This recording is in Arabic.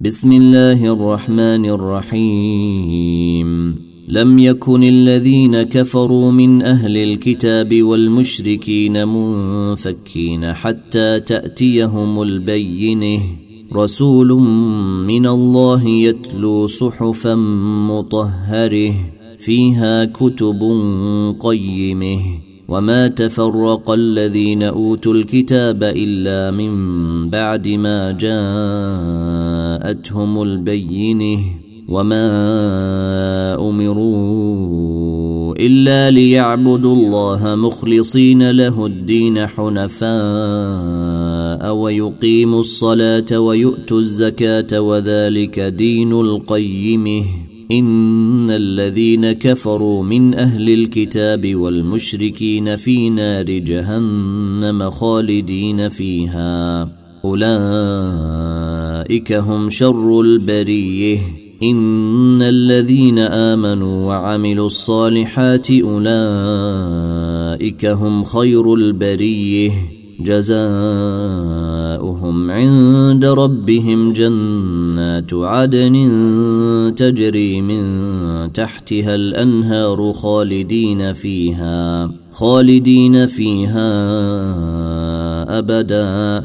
بسم الله الرحمن الرحيم. لم يكن الذين كفروا من أهل الكتاب والمشركين منفكين حتى تأتيهم البينة. رسول من الله يتلو صحفا مطهرة فيها كتب قيمة. وما تفرق الذين أوتوا الكتاب إلا من بعد ما جاءتهم البينة وما أمروا إلا ليعبدوا الله مخلصين له الدين حنفاء ويقيموا الصلاة ويؤتوا الزكاة وذلك دين القيمه إن الذين كفروا من أهل الكتاب والمشركين في نار جهنم خالدين فيها. أولئك هم شر البرية. إن الذين آمنوا وعملوا الصالحات أولئك هم خير البرية. جزاؤهم عند ربهم جنات عدن تجري من تحتها الأنهار خالدين فيها خالدين فيها أبدا.